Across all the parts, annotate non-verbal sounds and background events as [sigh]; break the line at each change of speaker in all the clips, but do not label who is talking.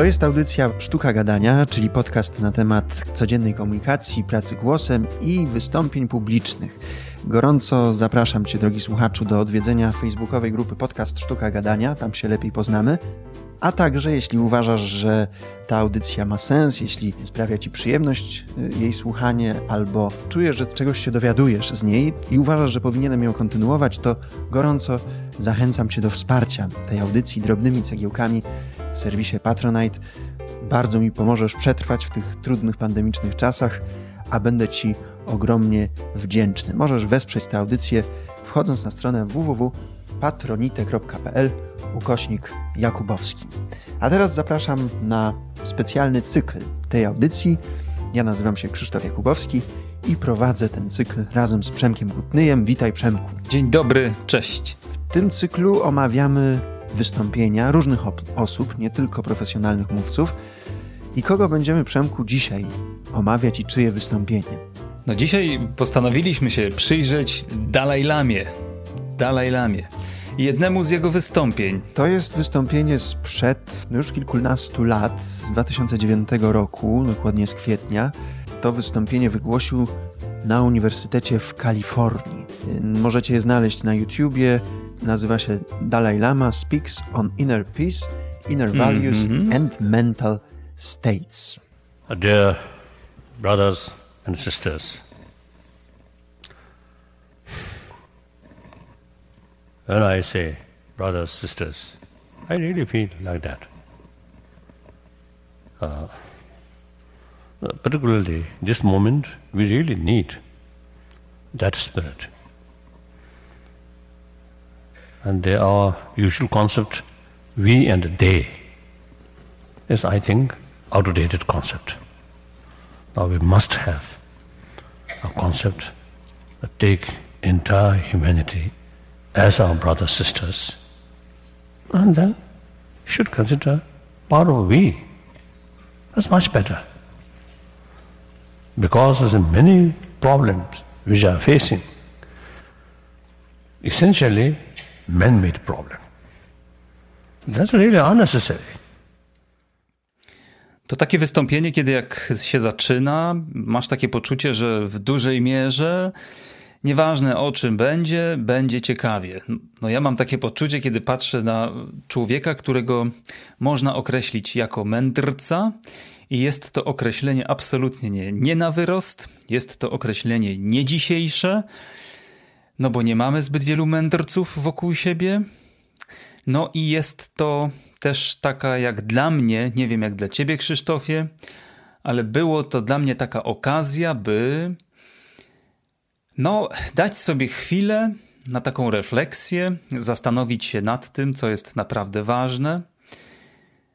To jest audycja Sztuka Gadania, czyli podcast na temat codziennej komunikacji, pracy głosem i wystąpień publicznych. Gorąco zapraszam Cię, drogi słuchaczu, do odwiedzenia facebookowej grupy Podcast Sztuka Gadania, tam się lepiej poznamy. A także, jeśli uważasz, że ta audycja ma sens, jeśli sprawia Ci przyjemność y, jej słuchanie, albo czujesz, że czegoś się dowiadujesz z niej i uważasz, że powinienem ją kontynuować, to gorąco zachęcam Cię do wsparcia tej audycji drobnymi cegiełkami w serwisie Patronite. Bardzo mi pomożesz przetrwać w tych trudnych pandemicznych czasach, a będę Ci ogromnie wdzięczny. Możesz wesprzeć tę audycję wchodząc na stronę www.patronite.pl ukośnik Jakubowski. A teraz zapraszam na specjalny cykl tej audycji. Ja nazywam się Krzysztof Jakubowski i prowadzę ten cykl razem z Przemkiem Gutnyjem. Witaj Przemku.
Dzień dobry, cześć.
W tym cyklu omawiamy wystąpienia różnych osób, nie tylko profesjonalnych mówców. I kogo będziemy, Przemku, dzisiaj omawiać i czyje wystąpienie?
No dzisiaj postanowiliśmy się przyjrzeć Dalaj Lamie. Dalaj Lamie. Jednemu z jego wystąpień.
To jest wystąpienie sprzed no już kilkunastu lat, z 2009 roku, dokładnie z kwietnia. To wystąpienie wygłosił na Uniwersytecie w Kalifornii. Możecie je znaleźć na YouTubie. Nazywa się Dalai Lama Speaks on Inner Peace, Inner Values mm -hmm. and Mental States.
Dear brothers and sisters, when I say brothers, sisters, I really feel like that. Uh, particularly this moment, we really need that spirit. And there are usual concept, we and they, is I think outdated concept. Now we must have a concept that take entire humanity as our brothers sisters, and then should consider part of we. That's much better. Because there's many problems which are facing. Essentially, man-made problem. That's really unnecessary.
To takie wystąpienie, kiedy jak się zaczyna, masz takie poczucie, że w dużej mierze nieważne o czym będzie, będzie ciekawie. No ja mam takie poczucie, kiedy patrzę na człowieka, którego można określić jako mędrca i jest to określenie absolutnie nie, nie na wyrost, jest to określenie nie dzisiejsze, no bo nie mamy zbyt wielu mędrców wokół siebie. No i jest to też taka jak dla mnie, nie wiem jak dla ciebie Krzysztofie, ale było to dla mnie taka okazja, by no, dać sobie chwilę na taką refleksję, zastanowić się nad tym, co jest naprawdę ważne,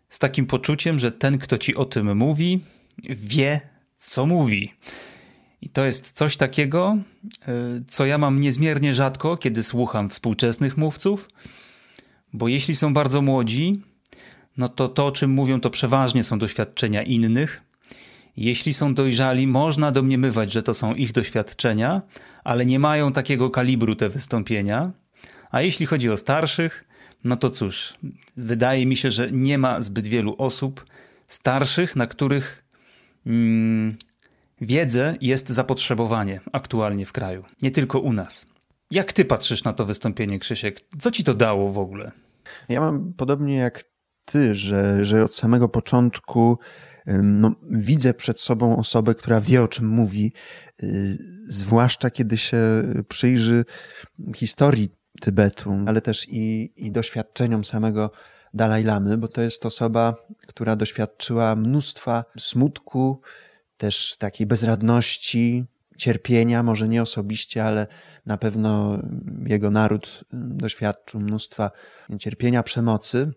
z takim poczuciem, że ten, kto ci o tym mówi, wie, co mówi. I to jest coś takiego, y, co ja mam niezmiernie rzadko, kiedy słucham współczesnych mówców, bo jeśli są bardzo młodzi, no to to, o czym mówią, to przeważnie są doświadczenia innych. Jeśli są dojrzali, można domniemywać, że to są ich doświadczenia, ale nie mają takiego kalibru te wystąpienia. A jeśli chodzi o starszych, no to cóż, wydaje mi się, że nie ma zbyt wielu osób starszych, na których mm, wiedzę jest zapotrzebowanie aktualnie w kraju, nie tylko u nas. Jak ty patrzysz na to wystąpienie, Krzysiek? Co ci to dało w ogóle?
Ja mam podobnie jak ty, że, że od samego początku no, widzę przed sobą osobę, która wie o czym mówi, y, zwłaszcza kiedy się przyjrzy historii Tybetu, ale też i, i doświadczeniom samego Dalaj Lamy, bo to jest osoba, która doświadczyła mnóstwa smutku, też takiej bezradności, cierpienia, może nie osobiście, ale na pewno jego naród doświadczył mnóstwa cierpienia, przemocy,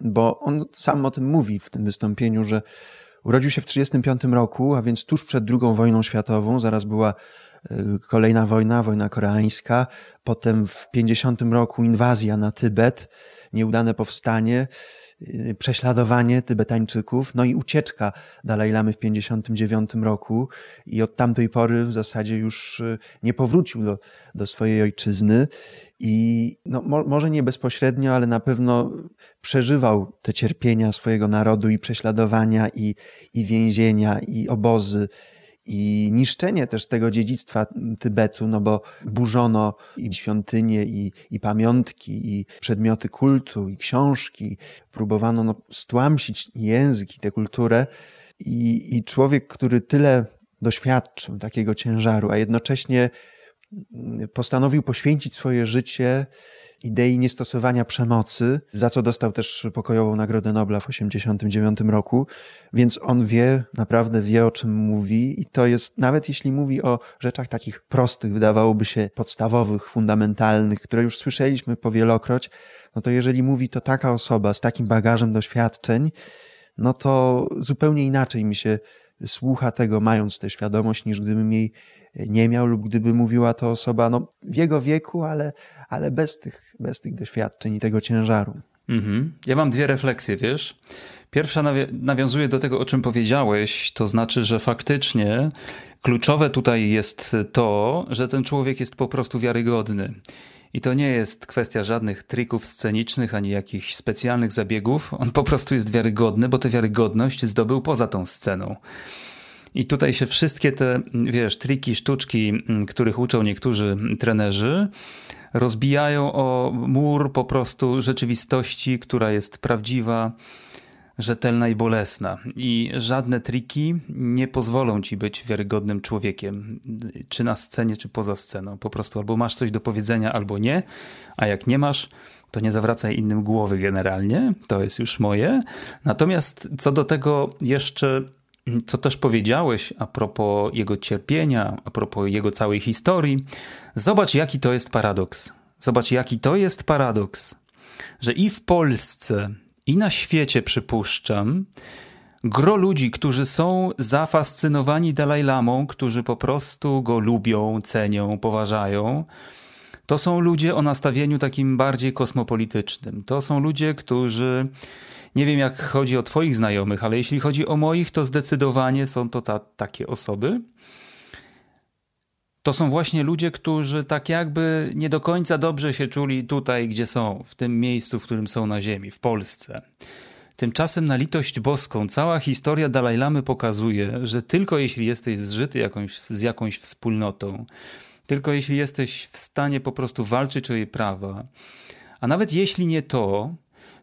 bo on sam o tym mówi w tym wystąpieniu, że urodził się w 1935 roku, a więc tuż przed II wojną światową, zaraz była y, kolejna wojna, wojna koreańska, potem w 50 roku inwazja na Tybet nieudane powstanie, prześladowanie Tybetańczyków, no i ucieczka Dalaj Lamy w 59 roku. I od tamtej pory w zasadzie już y, nie powrócił do, do swojej ojczyzny. I no, mo, może nie bezpośrednio, ale na pewno przeżywał te cierpienia swojego narodu i prześladowania i, i więzienia i obozy i niszczenie też tego dziedzictwa Tybetu, no bo burzono i świątynie, i, i pamiątki, i przedmioty kultu, i książki. Próbowano no, stłamsić język i tę kulturę. I, I człowiek, który tyle doświadczył takiego ciężaru, a jednocześnie postanowił poświęcić swoje życie idei niestosowania przemocy, za co dostał też pokojową Nagrodę Nobla w 1989 roku, więc on wie, naprawdę wie o czym mówi i to jest, nawet jeśli mówi o rzeczach takich prostych, wydawałoby się podstawowych, fundamentalnych, które już słyszeliśmy powielokroć, no to jeżeli mówi to taka osoba z takim bagażem doświadczeń, no to zupełnie inaczej mi się słucha tego, mając tę świadomość, niż gdybym jej nie miał lub gdyby mówiła to osoba no, w jego wieku, ale, ale bez, tych, bez tych doświadczeń i tego ciężaru.
Mhm. Ja mam dwie refleksje, wiesz. Pierwsza nawiązuje do tego, o czym powiedziałeś, to znaczy, że faktycznie kluczowe tutaj jest to, że ten człowiek jest po prostu wiarygodny. I to nie jest kwestia żadnych trików scenicznych ani jakichś specjalnych zabiegów. On po prostu jest wiarygodny, bo tę wiarygodność zdobył poza tą sceną. I tutaj się wszystkie te, wiesz, triki, sztuczki, których uczą niektórzy trenerzy, rozbijają o mur po prostu rzeczywistości, która jest prawdziwa, rzetelna i bolesna. I żadne triki nie pozwolą ci być wiarygodnym człowiekiem, czy na scenie, czy poza sceną. Po prostu albo masz coś do powiedzenia, albo nie, a jak nie masz, to nie zawracaj innym głowy generalnie, to jest już moje. Natomiast co do tego jeszcze co też powiedziałeś a propos jego cierpienia, a propos jego całej historii, zobacz jaki to jest paradoks. Zobacz jaki to jest paradoks, że i w Polsce, i na świecie przypuszczam, gro ludzi, którzy są zafascynowani Dalaj Lamą, którzy po prostu go lubią, cenią, poważają, to są ludzie o nastawieniu takim bardziej kosmopolitycznym. To są ludzie, którzy nie wiem, jak chodzi o Twoich znajomych, ale jeśli chodzi o moich, to zdecydowanie są to ta, takie osoby. To są właśnie ludzie, którzy tak jakby nie do końca dobrze się czuli tutaj, gdzie są, w tym miejscu, w którym są na Ziemi, w Polsce. Tymczasem na litość boską cała historia Dalajlamy pokazuje, że tylko jeśli jesteś zżyty jakąś, z jakąś wspólnotą, tylko jeśli jesteś w stanie po prostu walczyć o jej prawa, a nawet jeśli nie to,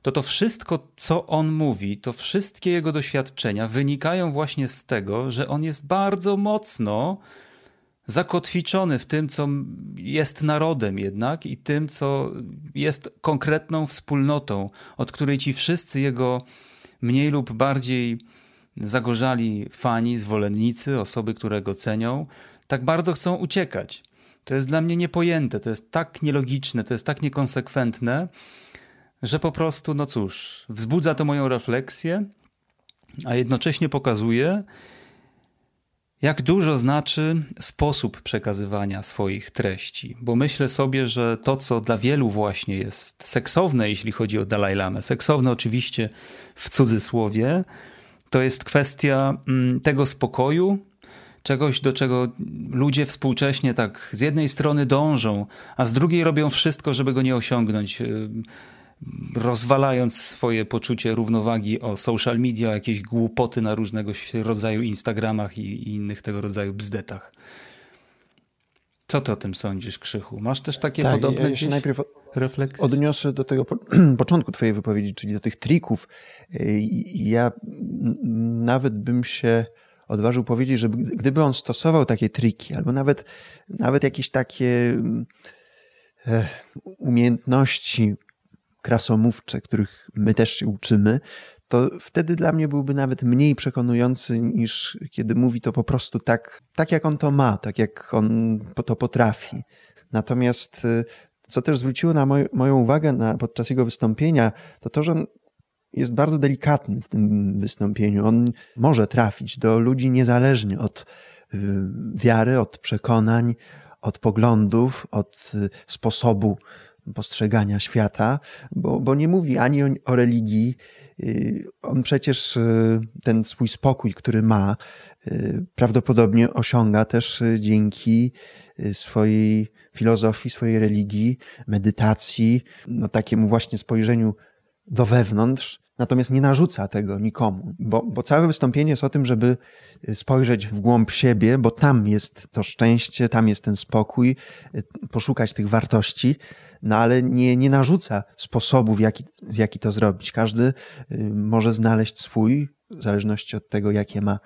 to to wszystko, co on mówi, to wszystkie jego doświadczenia wynikają właśnie z tego, że on jest bardzo mocno zakotwiczony w tym, co jest narodem jednak i tym, co jest konkretną wspólnotą, od której ci wszyscy jego mniej lub bardziej zagorzali fani, zwolennicy, osoby, które go cenią, tak bardzo chcą uciekać. To jest dla mnie niepojęte, to jest tak nielogiczne, to jest tak niekonsekwentne, że po prostu, no cóż, wzbudza to moją refleksję, a jednocześnie pokazuje, jak dużo znaczy sposób przekazywania swoich treści. Bo myślę sobie, że to, co dla wielu właśnie jest seksowne, jeśli chodzi o Dalaj Lamę, seksowne oczywiście w cudzysłowie, to jest kwestia mm, tego spokoju, czegoś, do czego ludzie współcześnie tak z jednej strony dążą, a z drugiej robią wszystko, żeby go nie osiągnąć rozwalając swoje poczucie równowagi o social media, o jakieś głupoty na różnego rodzaju Instagramach i, innych tego rodzaju bzdetach. Co ty o tym sądzisz, Krzychu? Masz też takie tak, podobne ja się najpierw refleksje?
Odniosę do tego po, [clears throat] początku twojej wypowiedzi, czyli do tych trików. Ja nawet bym się odważył powiedzieć, że gdyby on stosował takie triki, albo nawet, nawet jakieś takie e, umiejętności krasomówcze, których my też się uczymy, to wtedy dla mnie byłby nawet mniej przekonujący niż kiedy mówi to po prostu tak, tak jak on to ma, tak jak on to potrafi. Natomiast y, co też zwróciło na moj, moją uwagę na, podczas jego wystąpienia, to to, że on jest bardzo delikatny w tym wystąpieniu. On może trafić do ludzi niezależnie od y, wiary, od przekonań, od poglądów, od y, sposobu postrzegania świata, bo, bo nie mówi ani o, o religii. Y, on przecież y, ten swój spokój, który ma, y, prawdopodobnie osiąga też dzięki swojej filozofii, swojej religii, medytacji, no takiemu właśnie spojrzeniu do wewnątrz, natomiast nie narzuca tego nikomu, bo, bo całe wystąpienie jest o tym, żeby spojrzeć w głąb siebie, bo tam jest to szczęście, tam jest ten spokój, poszukać tych wartości, no ale nie, nie narzuca sposobu, w jaki, w jaki to zrobić. Każdy y, może znaleźć swój, w zależności od tego, jakie ma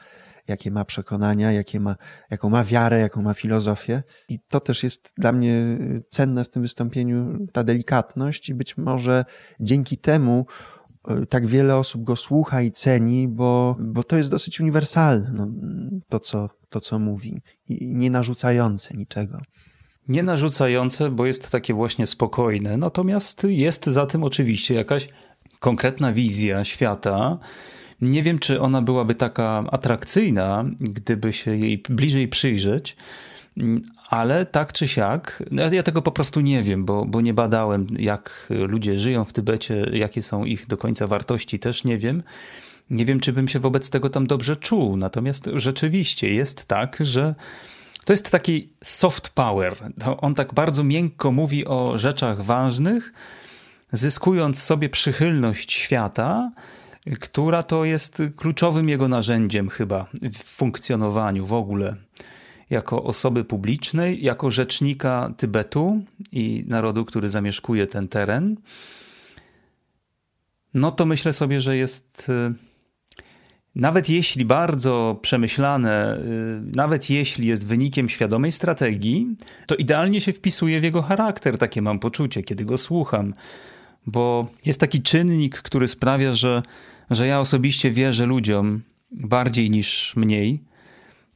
jakie ma przekonania, jakie ma, jaką ma wiarę, jaką ma filozofię. I to też jest dla mnie cenne w tym wystąpieniu, ta delikatność i być może dzięki temu tak wiele osób go słucha i ceni, bo, bo to jest dosyć uniwersalne, no, to, co, to, co mówi. I nie narzucające niczego.
Nie narzucające, bo jest takie właśnie spokojne, natomiast jest za tym oczywiście jakaś konkretna wizja świata, nie wiem, czy ona byłaby taka atrakcyjna, gdyby się jej bliżej przyjrzeć, ale tak czy siak, no ja tego po prostu nie wiem, bo, bo nie badałem, jak ludzie żyją w Tybecie, jakie są ich do końca wartości, też nie wiem. Nie wiem, czy bym się wobec tego tam dobrze czuł. Natomiast rzeczywiście jest tak, że to jest taki soft power. On tak bardzo miękko mówi o rzeczach ważnych, zyskując sobie przychylność świata, która to jest kluczowym jego narzędziem chyba w funkcjonowaniu w ogóle. Jako osoby publicznej, jako rzecznika Tybetu i narodu, który zamieszkuje ten teren, no to myślę sobie, że jest y, nawet jeśli bardzo przemyślane, y, nawet jeśli jest wynikiem świadomej strategii, to idealnie się wpisuje w jego charakter, takie mam poczucie, kiedy go słucham. Bo jest taki czynnik, który sprawia, że że ja osobiście wierzę ludziom bardziej niż mniej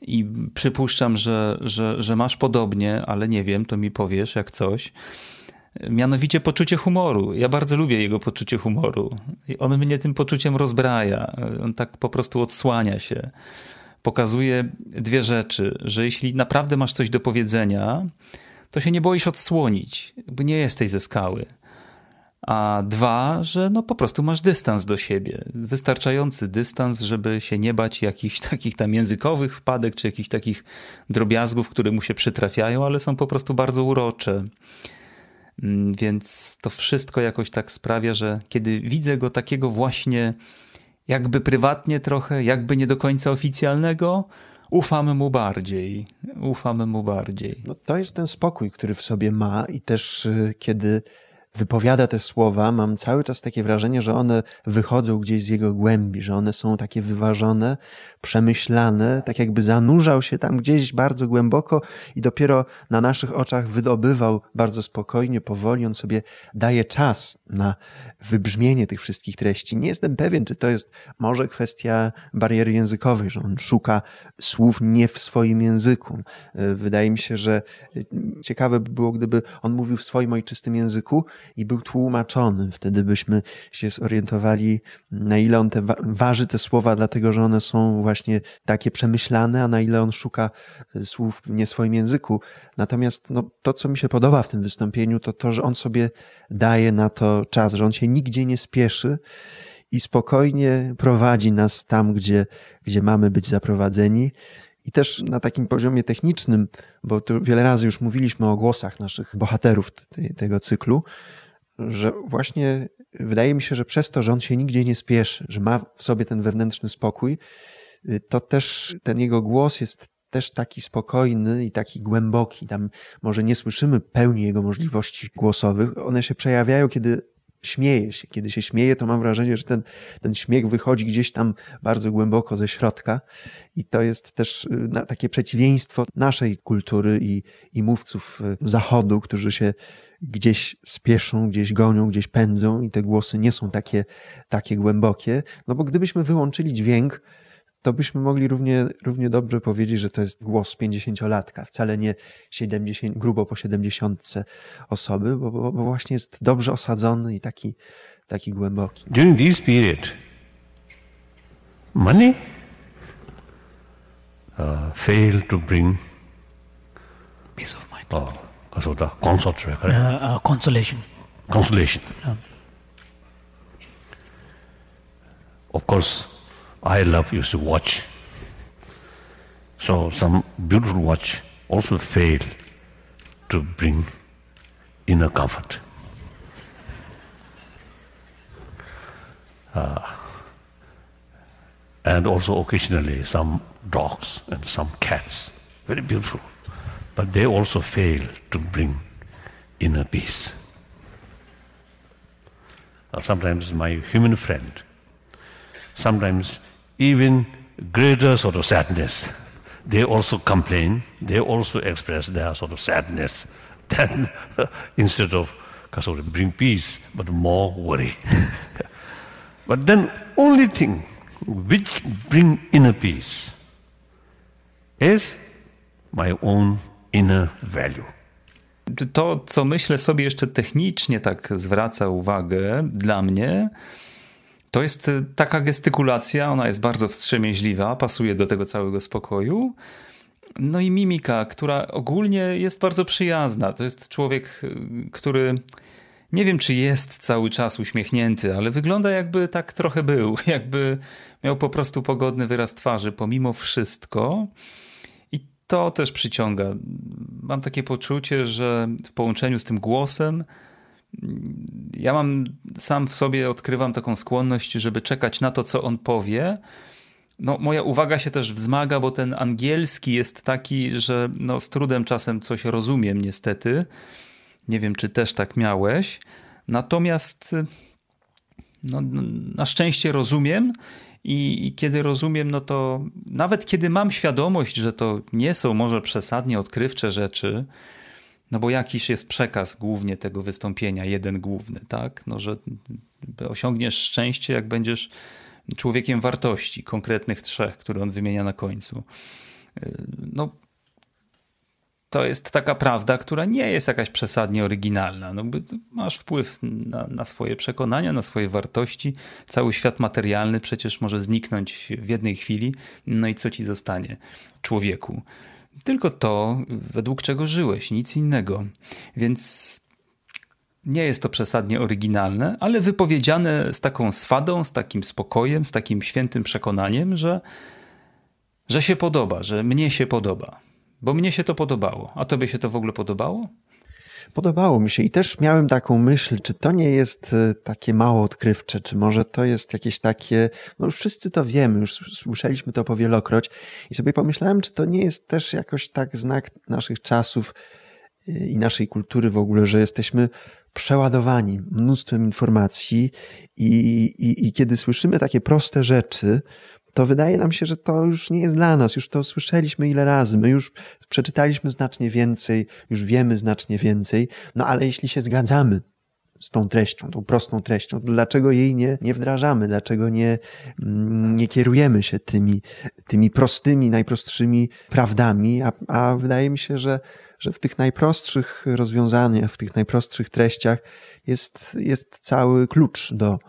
i przypuszczam, że, że, że masz podobnie, ale nie wiem, to mi powiesz jak coś. Mianowicie poczucie humoru. Ja bardzo lubię jego poczucie humoru. I on mnie tym poczuciem rozbraja. On tak po prostu odsłania się. Pokazuje dwie rzeczy, że jeśli naprawdę masz coś do powiedzenia, to się nie boisz odsłonić, bo nie jesteś ze skały a dwa, że no po prostu masz dystans do siebie. Wystarczający dystans, żeby się nie bać jakichś [laughs] takich tam językowych wpadek, czy jakichś takich drobiazgów, które mu się przytrafiają, ale są po prostu bardzo urocze. Mm, więc to wszystko jakoś tak sprawia, że kiedy widzę go takiego właśnie jakby prywatnie trochę, jakby nie do końca oficjalnego, ufamy mu bardziej. Ufamy mu bardziej.
No to jest ten spokój, który w sobie ma i też y, kiedy wypowiada te słowa, mam cały czas takie wrażenie, że one wychodzą gdzieś z jego głębi, że one są takie wyważone, przemyślane, tak jakby zanurzał się tam gdzieś bardzo głęboko i dopiero na naszych oczach wydobywał bardzo spokojnie, powoli. On sobie daje czas na wybrzmienie tych wszystkich treści. Nie jestem pewien, czy to jest może kwestia bariery językowej, że on szuka słów nie w swoim języku. Wydaje mi się, że ciekawe by było, gdyby on mówił w swoim ojczystym języku i był tłumaczony. Wtedy byśmy się zorientowali, na ile on te waży te słowa, dlatego że one są właśnie takie przemyślane, a na ile on szuka e, słów w nie swoim języku. Natomiast no, to, co mi się podoba w tym wystąpieniu, to to, że on sobie daje na to czas, że on się nigdzie nie spieszy i spokojnie prowadzi nas tam, gdzie, gdzie mamy być zaprowadzeni. I też na takim poziomie technicznym, bo tu wiele razy już mówiliśmy o głosach naszych bohaterów tego cyklu, że właśnie wydaje mi się, że przez to, że on się nigdzie nie spieszy, że ma w sobie ten wewnętrzny spokój, y, to też ten jego głos jest też taki spokojny i taki głęboki. Tam może nie słyszymy pełni jego możliwości głosowych. One się przejawiają, kiedy śmieje się. Kiedy się śmieje, to mam wrażenie, że ten, ten śmiech wychodzi gdzieś tam bardzo głęboko ze środka i to jest też y, takie przeciwieństwo naszej kultury i, i mówców y, zachodu, którzy się gdzieś spieszą, gdzieś gonią, gdzieś pędzą i te głosy nie są takie, takie głębokie. No bo gdybyśmy wyłączyli dźwięk, to byśmy mogli równie, równie dobrze powiedzieć, że to jest głos 50-latka, wcale nie 70, grubo po 70 osoby, bo, bo, bo właśnie jest dobrze osadzony i taki, taki głęboki.
During this period, money uh, failed to bring
peace of mind.
Oh, uh, consort,
right? uh, consolation.
Consolation.
Um.
Of course. I love used to watch. So some beautiful watch also fail to bring inner comfort. Uh, and also occasionally some dogs and some cats, very beautiful, but they also fail to bring inner peace. Uh, sometimes my human friend, sometimes even greater sort of sadness, they also complain, they also express their sort of sadness. [laughs] Then instead of sort of bring peace, but more worry. [laughs] but then only thing which bring inner peace is my own inner value.
To, co myślę sobie jeszcze technicznie tak zwraca uwagę dla mnie, to jest taka gestykulacja, ona jest bardzo wstrzemięźliwa, pasuje do tego całego spokoju. No i mimika, która ogólnie jest bardzo przyjazna. To jest człowiek, który nie wiem, czy jest cały czas uśmiechnięty, ale wygląda jakby tak trochę był, [laughs] jakby miał po prostu pogodny wyraz twarzy, pomimo wszystko. I to też przyciąga. Mam takie poczucie, że w połączeniu z tym głosem, ja mam sam w sobie odkrywam taką skłonność, żeby czekać na to, co on powie. No, moja uwaga się też wzmaga, bo ten angielski jest taki, że no, z trudem czasem coś rozumiem, niestety. Nie wiem, czy też tak miałeś. Natomiast no, na szczęście rozumiem. I, I, kiedy rozumiem, no to nawet kiedy mam świadomość, że to nie są może przesadnie odkrywcze rzeczy, no bo jakiś jest przekaz głównie tego wystąpienia, jeden główny, tak? No, że osiągniesz szczęście, jak będziesz człowiekiem wartości, konkretnych trzech, które on wymienia na końcu. No, to jest taka prawda, która nie jest jakaś przesadnie oryginalna. No, masz wpływ na, na, swoje przekonania, na swoje wartości. Cały świat materialny przecież może zniknąć w jednej chwili. No i co ci zostanie, człowieku? Tylko to, według czego żyłeś, nic innego. Więc nie jest to przesadnie oryginalne, ale wypowiedziane z taką swadą, z takim spokojem, z takim świętym przekonaniem, że, że się podoba, że mnie się podoba. Bo mnie się to podobało. A tobie się to w ogóle podobało?
Podobało mi się i też miałem taką myśl, czy to nie jest e, takie mało odkrywcze, czy może to jest jakieś takie, no już wszyscy to wiemy, już słyszeliśmy to powielokroć i sobie pomyślałem, czy to nie jest też jakoś tak znak naszych czasów e, i naszej kultury w ogóle, że jesteśmy przeładowani mnóstwem informacji i, i, i kiedy słyszymy takie proste rzeczy, to wydaje nam się, że to już nie jest dla nas, już to słyszeliśmy ile razy, my już przeczytaliśmy znacznie więcej, już wiemy znacznie więcej, no ale jeśli się zgadzamy z tą treścią, tą prostą treścią, to dlaczego jej nie, nie wdrażamy, dlaczego nie, mm, nie kierujemy się tymi, tymi prostymi, najprostszymi prawdami, a, a wydaje mi się, że, że w tych najprostszych rozwiązaniach, w tych najprostszych treściach jest, jest cały klucz do,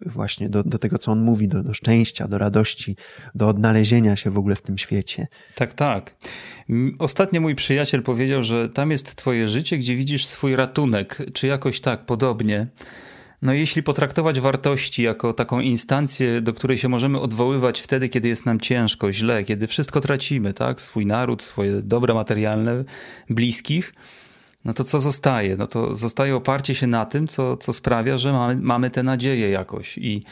właśnie do, do tego, co on mówi, do, do szczęścia, do radości, do odnalezienia się w ogóle w tym świecie.
Tak, tak. Ostatnio mój przyjaciel powiedział, że tam jest twoje życie, gdzie widzisz swój ratunek, czy jakoś tak podobnie. No jeśli potraktować wartości jako taką instancję, do której się możemy odwoływać wtedy, kiedy jest nam ciężko, źle, kiedy wszystko tracimy, tak? Swój naród, swoje dobra materialne, bliskich, no to co zostaje? No to zostaje oparcie się na tym, co, co sprawia, że mamy, mamy tę nadzieję jakoś. I,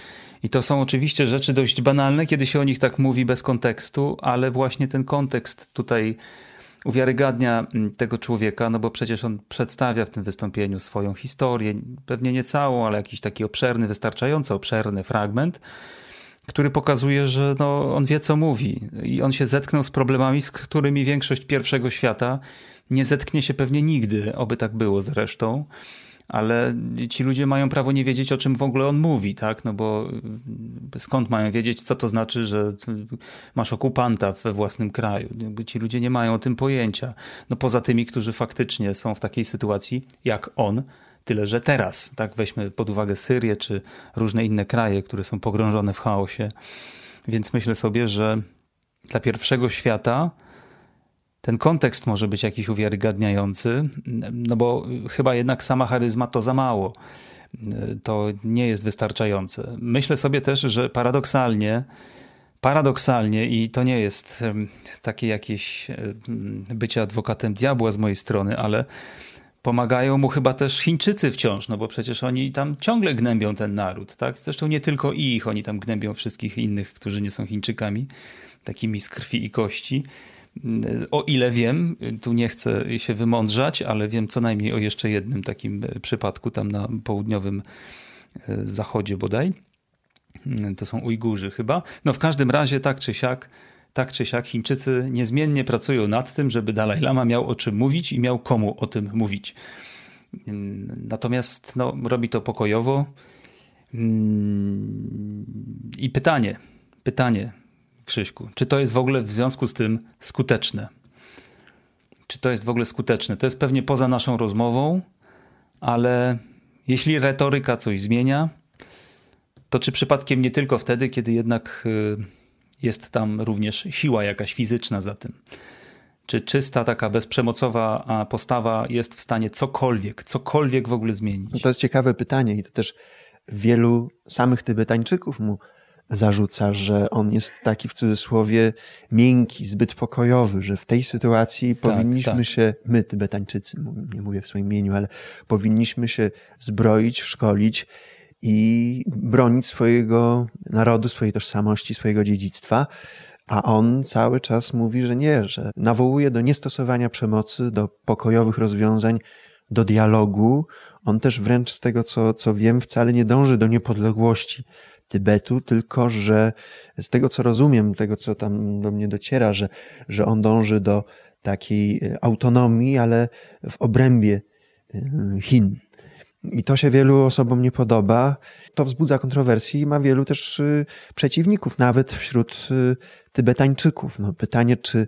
I to są oczywiście rzeczy dość banalne, kiedy się o nich tak mówi bez kontekstu, ale właśnie ten kontekst tutaj uwiarygadnia mm, tego człowieka, no bo przecież on przedstawia w tym wystąpieniu swoją historię, pewnie nie całą, ale jakiś taki obszerny, wystarczająco obszerny fragment, który pokazuje, że no, on wie, co mówi i on się zetknął z problemami, z którymi większość pierwszego świata nie zetknie się pewnie nigdy, oby tak było zresztą, ale ci ludzie mają prawo nie wiedzieć, o czym w ogóle on mówi, tak? No bo skąd mają wiedzieć, co to znaczy, że masz okupanta we własnym kraju? Ci ludzie nie mają o tym pojęcia. No poza tymi, którzy faktycznie są w takiej sytuacji, jak on, tyle że teraz, tak? Weźmy pod uwagę Syrię czy różne inne kraje, które są pogrążone w chaosie. Więc myślę sobie, że dla pierwszego świata ten kontekst może być jakiś uwiarygadniający, no bo chyba jednak sama charyzma to za mało. To nie jest wystarczające. Myślę sobie też, że paradoksalnie, paradoksalnie i to nie jest takie jakieś bycie adwokatem diabła z mojej strony, ale pomagają mu chyba też Chińczycy wciąż, no bo przecież oni tam ciągle gnębią ten naród, tak? Zresztą nie tylko ich, oni tam gnębią wszystkich innych, którzy nie są Chińczykami, takimi z krwi i kości. O ile wiem, tu nie chcę się wymądrzać, ale wiem co najmniej o jeszcze jednym takim przypadku tam na południowym e, zachodzie bodaj. To są Ujgurzy chyba. No w każdym razie tak czy siak tak czy siak Chińczycy niezmiennie pracują nad tym, żeby Dalaj Lama miał o czym mówić i miał komu o tym mówić. Natomiast no, robi to pokojowo. I pytanie, pytanie, Krzyśku, czy to jest w ogóle w związku z tym skuteczne? Czy to jest w ogóle skuteczne? To jest pewnie poza naszą rozmową, ale jeśli retoryka coś zmienia, to czy przypadkiem nie tylko wtedy, kiedy jednak y, jest tam również siła jakaś fizyczna za tym. Czy czysta, taka bezprzemocowa postawa jest w stanie cokolwiek, cokolwiek w ogóle zmienić?
No to jest ciekawe pytanie i to też wielu samych Tybetańczyków mu zarzuca, że on jest taki w cudzysłowie miękki, zbyt pokojowy, że w tej sytuacji tak, powinniśmy tak. się, my Tybetańczycy, nie mówię w swoim imieniu, ale powinniśmy się zbroić, szkolić i bronić swojego narodu, swojej tożsamości, swojego dziedzictwa. A on cały czas mówi, że nie, że nawołuje do niestosowania przemocy, do pokojowych rozwiązań, do dialogu. On też wręcz z tego, co, co wiem, wcale nie dąży do niepodległości Tybetu, tylko że z tego, co rozumiem, tego, co tam do mnie dociera, że, że on dąży do takiej autonomii, ale w obrębie y, Chin. I to się wielu osobom nie podoba. To wzbudza kontrowersje i ma wielu też y, przeciwników, nawet wśród y, Tybetańczyków. No, pytanie, czy,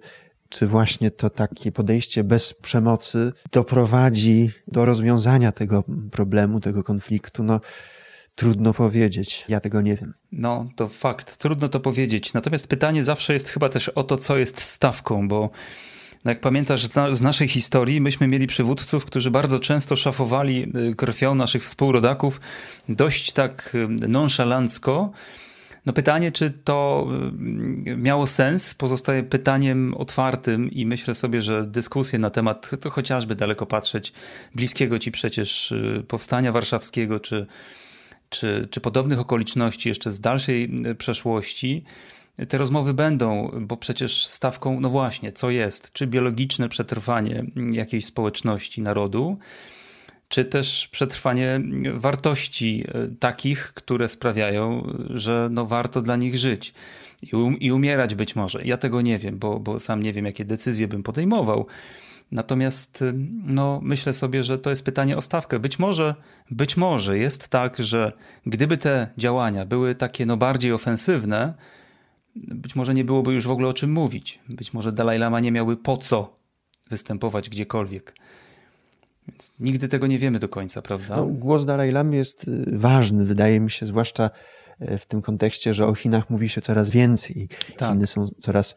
czy właśnie to takie podejście bez przemocy doprowadzi do rozwiązania tego problemu, tego konfliktu. No, Trudno powiedzieć, ja tego nie wiem.
No, to fakt, trudno to powiedzieć. Natomiast pytanie zawsze jest chyba też o to, co jest stawką, bo jak pamiętasz z naszej historii, myśmy mieli przywódców, którzy bardzo często szafowali y, krwią naszych współrodaków dość tak y, nonszalancko. No pytanie, czy to y, miało sens, pozostaje pytaniem otwartym i myślę sobie, że dyskusje na temat to chociażby daleko patrzeć, bliskiego ci przecież powstania warszawskiego, czy, czy, czy podobnych okoliczności jeszcze z dalszej przeszłości, te rozmowy będą, bo przecież stawką, no właśnie, co jest? Czy biologiczne przetrwanie jakiejś społeczności, narodu, czy też przetrwanie wartości e, takich, które sprawiają, że no warto dla nich żyć i, um, i umierać być może. Ja tego nie wiem, bo, bo sam nie wiem, jakie decyzje bym podejmował. Natomiast e, no, myślę sobie, że to jest pytanie o stawkę. Być może, być może jest tak, że gdyby te działania były takie no, bardziej ofensywne, być może nie byłoby już w ogóle o czym mówić. Być może Dalaj Lama nie miałby po co występować gdziekolwiek. Więc nigdy tego nie wiemy do końca, prawda?
No, głos Dalaj Lamy jest y, ważny, wydaje mi się, zwłaszcza e, w tym kontekście, że o Chinach mówi się coraz więcej i tak. Chiny są coraz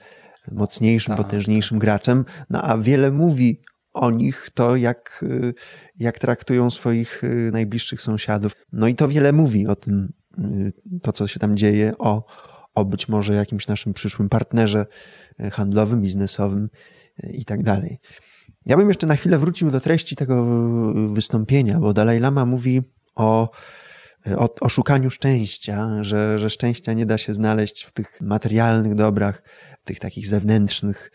mocniejszym, tak, potężniejszym tak. graczem, no a wiele mówi o nich to, jak, y, jak traktują swoich y, najbliższych sąsiadów. No i to wiele mówi o tym, to co się tam dzieje, o, o być może jakimś naszym przyszłym partnerze e, handlowym, biznesowym e, i tak dalej. Ja bym jeszcze na chwilę wrócił do treści tego wystąpienia, bo Dalaj Lama mówi o, e, o, o szukaniu szczęścia, że, że szczęścia nie da się znaleźć w tych materialnych dobrach, w tych takich zewnętrznych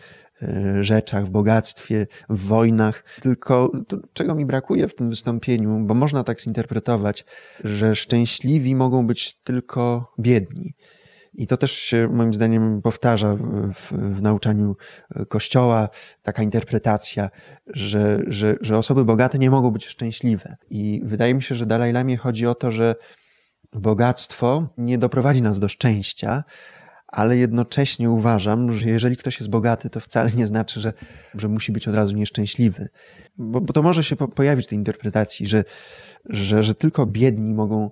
rzeczach, w bogactwie, w wojnach. Tylko to, czego mi brakuje w tym wystąpieniu, bo można tak zinterpretować, że szczęśliwi mogą być tylko biedni. I to też się moim zdaniem powtarza w, w nauczaniu Kościoła, taka interpretacja, że, że, że osoby bogate nie mogą być szczęśliwe. I wydaje mi się, że Dalaj Lamie chodzi o to, że bogactwo nie doprowadzi nas do szczęścia, ale jednocześnie uważam, że jeżeli ktoś jest bogaty, to wcale nie znaczy, że, że musi być od razu nieszczęśliwy. Bo, bo to może się po, pojawić w tej interpretacji, że, że, że tylko biedni mogą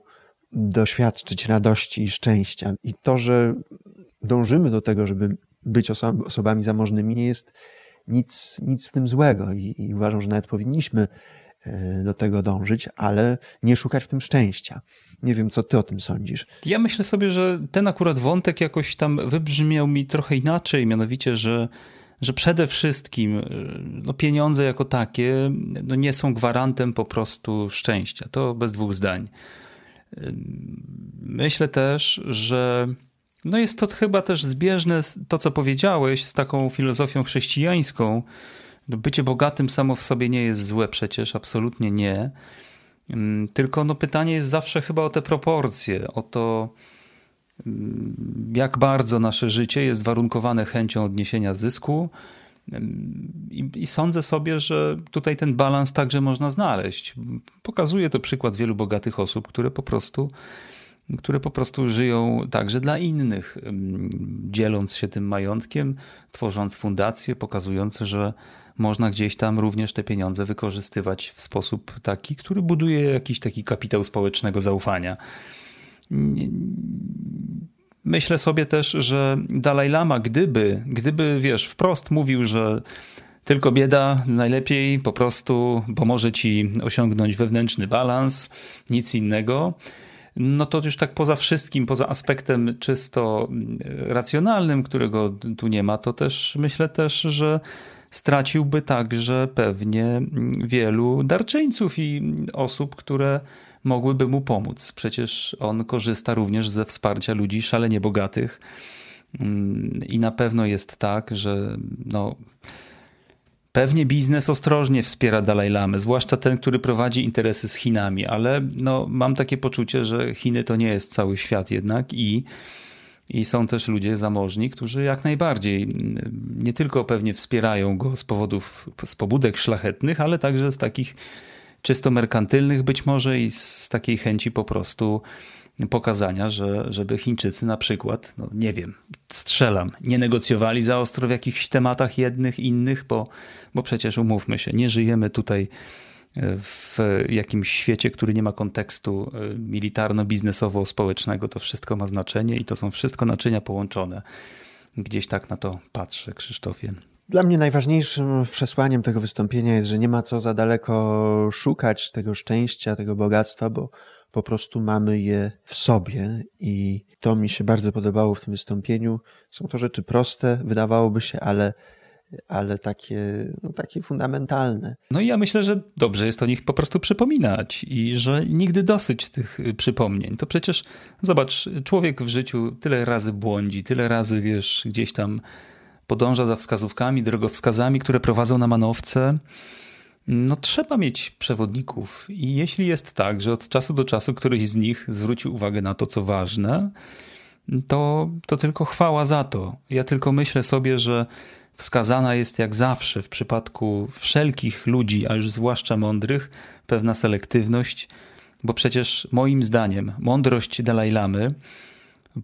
doświadczyć radości i szczęścia. I to, że dążymy do tego, żeby być osobami zamożnymi, nie jest, nic, nic w tym złego i, i uważam, że nawet powinniśmy e, do tego dążyć, ale nie szukać w tym szczęścia. Nie wiem, co ty o tym sądzisz.
Ja myślę sobie, że ten akurat wątek jakoś tam wybrzmiał mi trochę inaczej, mianowicie, że że przede wszystkim e, no, pieniądze jako takie no, nie są gwarantem po prostu szczęścia. To bez dwóch zdań. Myślę też, że no jest to chyba też zbieżne to, co powiedziałeś, z taką filozofią chrześcijańską. No, bycie bogatym samo w sobie nie jest złe przecież, absolutnie nie. Tylko no pytanie jest zawsze chyba o te proporcje, o to, jak bardzo nasze życie jest warunkowane chęcią odniesienia zysku. I, I, sądzę sobie, że tutaj ten balans także można znaleźć. Pokazuje to przykład wielu bogatych osób, które po prostu, które po prostu żyją także dla innych, dzieląc się tym majątkiem, tworząc fundacje, pokazując, że można gdzieś tam również te pieniądze wykorzystywać w sposób taki, który buduje jakiś taki kapitał społecznego zaufania. Myślę sobie też, że Dalaj Lama, gdyby, gdyby, wiesz, wprost mówił, że tylko bieda najlepiej po prostu pomoże ci osiągnąć wewnętrzny balans, nic innego. No to już tak poza wszystkim, poza aspektem czysto racjonalnym, którego tu nie ma, to też myślę też, że straciłby także pewnie wielu darczyńców i osób, które mogłyby mu pomóc. Przecież on korzysta również ze wsparcia ludzi szalenie bogatych. Mm, I na pewno jest tak, że no, pewnie biznes ostrożnie wspiera Dalaj Lamy, zwłaszcza ten, który prowadzi interesy z Chinami, ale no, mam takie poczucie, że Chiny to nie jest cały świat jednak i i są też ludzie zamożni, którzy jak najbardziej mm, nie tylko pewnie wspierają go z powodów, z pobudek szlachetnych, ale także z takich czysto merkantylnych być może i z takiej chęci po prostu pokazania, że, żeby Chińczycy na przykład, no nie wiem, strzelam, nie negocjowali za ostro w jakichś tematach jednych, innych, bo, bo przecież umówmy się, nie żyjemy tutaj e, w jakimś świecie, który nie ma kontekstu e, militarno-biznesowo-społecznego. To wszystko ma znaczenie i to są wszystko naczynia połączone. Gdzieś tak na to patrzę, Krzysztofie.
Dla mnie najważniejszym przesłaniem tego wystąpienia jest, że nie ma co za daleko szukać tego szczęścia, tego bogactwa, bo po prostu mamy je w sobie i to mi się bardzo podobało w tym wystąpieniu. Są to rzeczy proste, wydawałoby się, ale, ale takie, no, takie fundamentalne.
No i ja myślę, że dobrze jest o nich po prostu przypominać i że nigdy dosyć tych przypomnień. To przecież, zobacz, człowiek w życiu tyle razy błądzi, tyle razy, wiesz, gdzieś tam podąża za wskazówkami, drogowskazami, które prowadzą na manowce. No, trzeba mieć przewodników, i jeśli jest tak, że od czasu do czasu któryś z nich zwrócił uwagę na to, co ważne, to, to tylko chwała za to. Ja tylko myślę sobie, że wskazana jest jak zawsze w przypadku wszelkich ludzi, a już zwłaszcza mądrych, pewna selektywność, bo przecież moim zdaniem mądrość Dalaj Lamy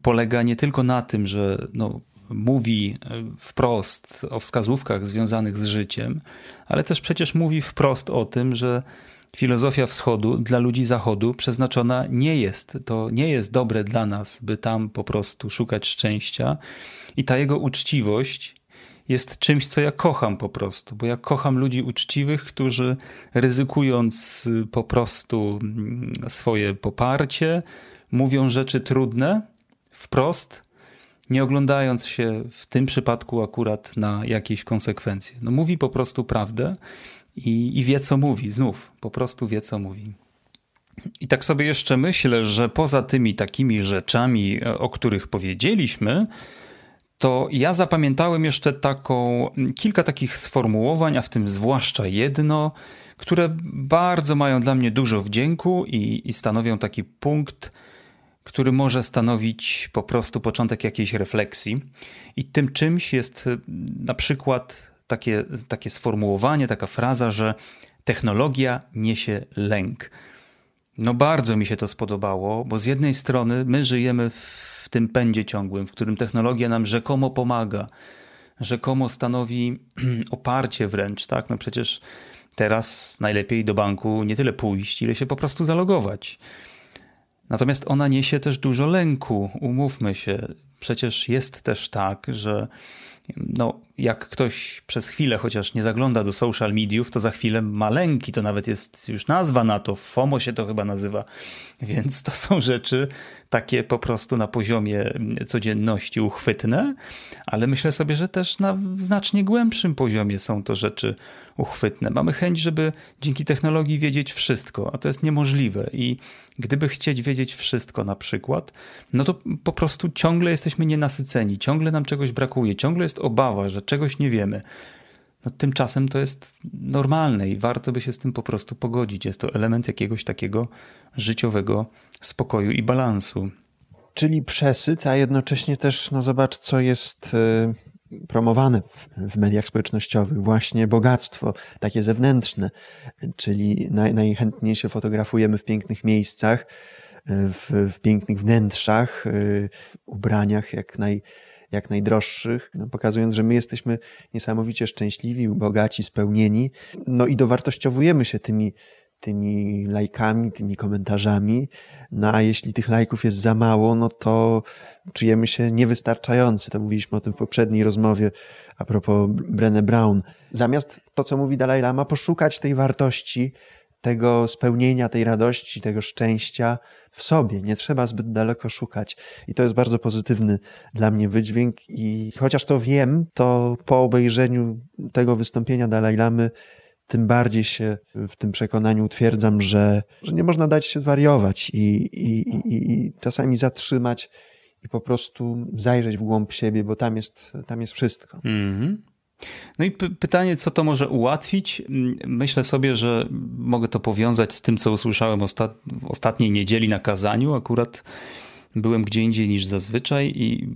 polega nie tylko na tym, że no, mówi e, wprost o wskazówkach związanych z życiem, ale też przecież mówi wprost o tym, że filozofia wschodu dla ludzi zachodu przeznaczona nie jest. To nie jest dobre dla nas, by tam po prostu szukać szczęścia. I ta jego uczciwość jest czymś, co ja kocham po prostu, bo ja kocham ludzi uczciwych, którzy ryzykując po prostu mm, swoje poparcie, mówią rzeczy trudne wprost, nie oglądając się w tym przypadku akurat na jakieś konsekwencje. No mówi po prostu prawdę i, i wie, co mówi. Znów, po prostu wie, co mówi. I tak sobie jeszcze myślę, że poza tymi takimi rzeczami, e, o których powiedzieliśmy, to ja zapamiętałem jeszcze taką, kilka takich sformułowań, a w tym zwłaszcza jedno, które bardzo mają dla mnie dużo wdzięku i, i stanowią taki punkt, który może stanowić po prostu początek jakiejś refleksji. I tym czymś jest y, na przykład takie, takie sformułowanie, taka fraza, że technologia niesie lęk. No bardzo mi się to spodobało, bo z jednej strony my żyjemy w tym pędzie ciągłym, w którym technologia nam rzekomo pomaga, rzekomo stanowi [clears throat] oparcie wręcz, tak? No przecież teraz najlepiej do banku nie tyle pójść, ile się po prostu zalogować. Natomiast ona niesie też dużo lęku, umówmy się. Przecież jest też tak, że no, jak ktoś przez chwilę chociaż nie zagląda do social mediów, to za chwilę ma lęki. To nawet jest już nazwa na to. FOMO się to chyba nazywa. Więc to są rzeczy takie po prostu na poziomie codzienności uchwytne, ale myślę sobie, że też na znacznie głębszym poziomie są to rzeczy uchwytne. Mamy chęć, żeby dzięki technologii wiedzieć wszystko, a to jest niemożliwe. I gdyby chcieć wiedzieć wszystko na przykład, no to po prostu ciągle jesteśmy nienasyceni, ciągle nam czegoś brakuje, ciągle jest obawa, że czegoś nie wiemy. No, tymczasem to jest normalne i warto by się z tym po prostu pogodzić. Jest to element jakiegoś takiego życiowego spokoju i balansu.
Czyli przesyt, a jednocześnie też, no zobacz, co jest y, promowane w, mediach społecznościowych. Właśnie bogactwo, takie zewnętrzne, czyli naj, najchętniej się fotografujemy w pięknych miejscach, y, w, w pięknych wnętrzach, y, w ubraniach jak naj jak najdroższych, no, pokazując, że my jesteśmy niesamowicie szczęśliwi, bogaci, spełnieni, no i dowartościowujemy się tymi, tymi lajkami, tymi komentarzami, no a jeśli tych lajków jest za mało, no to czujemy się niewystarczający. To mówiliśmy o tym w poprzedniej rozmowie a propos Brené Brown. Zamiast to, co mówi Dalai Lama, poszukać tej wartości, tego spełnienia, tej radości, tego szczęścia w sobie. Nie trzeba zbyt daleko szukać. I to jest bardzo pozytywny dla mnie wydźwięk. I chociaż to wiem, to po obejrzeniu tego wystąpienia Dalai Lamy, tym bardziej się w tym przekonaniu utwierdzam, że, że nie można dać się zwariować i, i, i, i czasami zatrzymać i po prostu zajrzeć w głąb siebie, bo tam jest, tam jest wszystko. Mm -hmm.
No i pytanie, co to może ułatwić? Myślę sobie, że mogę to powiązać z tym, co usłyszałem ostat w ostatniej niedzieli na kazaniu. Akurat byłem gdzie indziej niż zazwyczaj i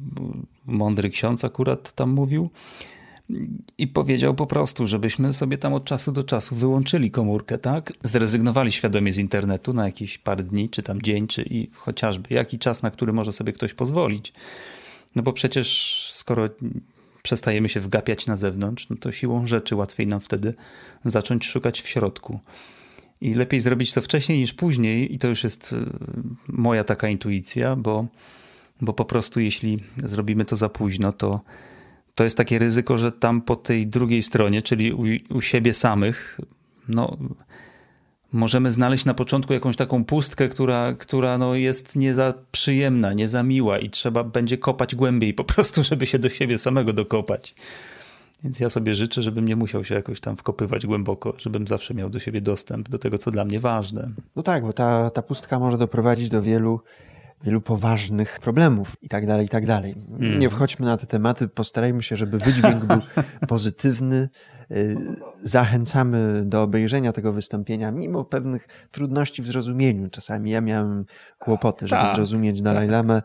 mądry ksiądz akurat tam mówił. I powiedział po prostu, żebyśmy sobie tam od czasu do czasu wyłączyli komórkę, tak? Zrezygnowali świadomie z internetu na jakieś parę dni, czy tam dzień, czy i chociażby jaki czas, na który może sobie ktoś pozwolić. No bo przecież skoro przestajemy się wgapiać na zewnątrz, no to siłą rzeczy łatwiej nam wtedy zacząć szukać w środku. I lepiej zrobić to wcześniej niż później, i to już jest e, moja taka intuicja, bo, bo po prostu jeśli zrobimy to za późno, to, to jest takie ryzyko, że tam po tej drugiej stronie, czyli u, u siebie samych, no możemy znaleźć na początku jakąś taką pustkę, która, która no jest nie za przyjemna, nie za miła i trzeba będzie kopać głębiej po prostu, [laughs] żeby się do siebie samego dokopać. Więc ja sobie życzę, żebym nie musiał się jakoś tam wkopywać głęboko, żebym zawsze miał do siebie dostęp do tego, co dla mnie ważne.
No tak, bo ta, ta pustka może doprowadzić do wielu wielu poważnych problemów i tak dalej, i tak dalej. Mm. Nie wchodźmy na te tematy, postarajmy się, żeby wydźwięk był [laughs] pozytywny. Y, zachęcamy do obejrzenia tego wystąpienia, mimo pewnych trudności w zrozumieniu. Czasami ja miałem kłopoty, żeby tak, zrozumieć Dalaj tak. Lamę.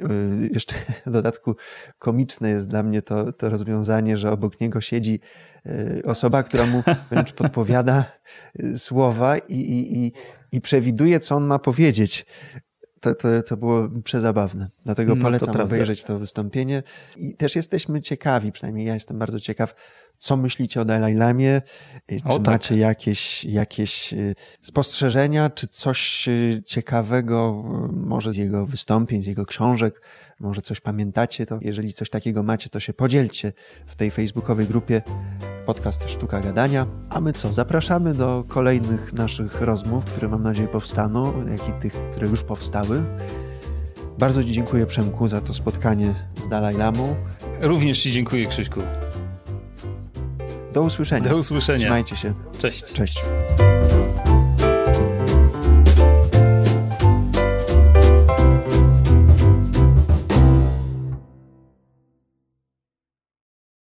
Y, jeszcze [laughs] w dodatku komiczne jest dla mnie to, to rozwiązanie, że obok niego siedzi y, osoba, która mu [laughs] wręcz podpowiada słowa i, i, i, i przewiduje, co on ma powiedzieć to, to, to było przezabawne. Dlatego no, polecam to obejrzeć to wystąpienie. I też jesteśmy ciekawi, przynajmniej ja jestem bardzo ciekaw, co myślicie o Dalai Lamie? Czy o, tak. macie jakieś, jakieś y, spostrzeżenia, czy coś y, ciekawego y, może z jego wystąpień, z jego książek? Może coś pamiętacie? To jeżeli coś takiego macie, to się podzielcie w tej facebookowej grupie podcast Sztuka Gadania. A my co? Zapraszamy do kolejnych naszych rozmów, które mam nadzieję powstaną, jak i tych, które już powstały. Bardzo Ci dziękuję, Przemku, za to spotkanie z Dalaj Lamą.
Również Ci dziękuję, Krzyśku.
Do usłyszenia.
Do usłyszenia.
Trzymajcie się.
Cześć.
Cześć.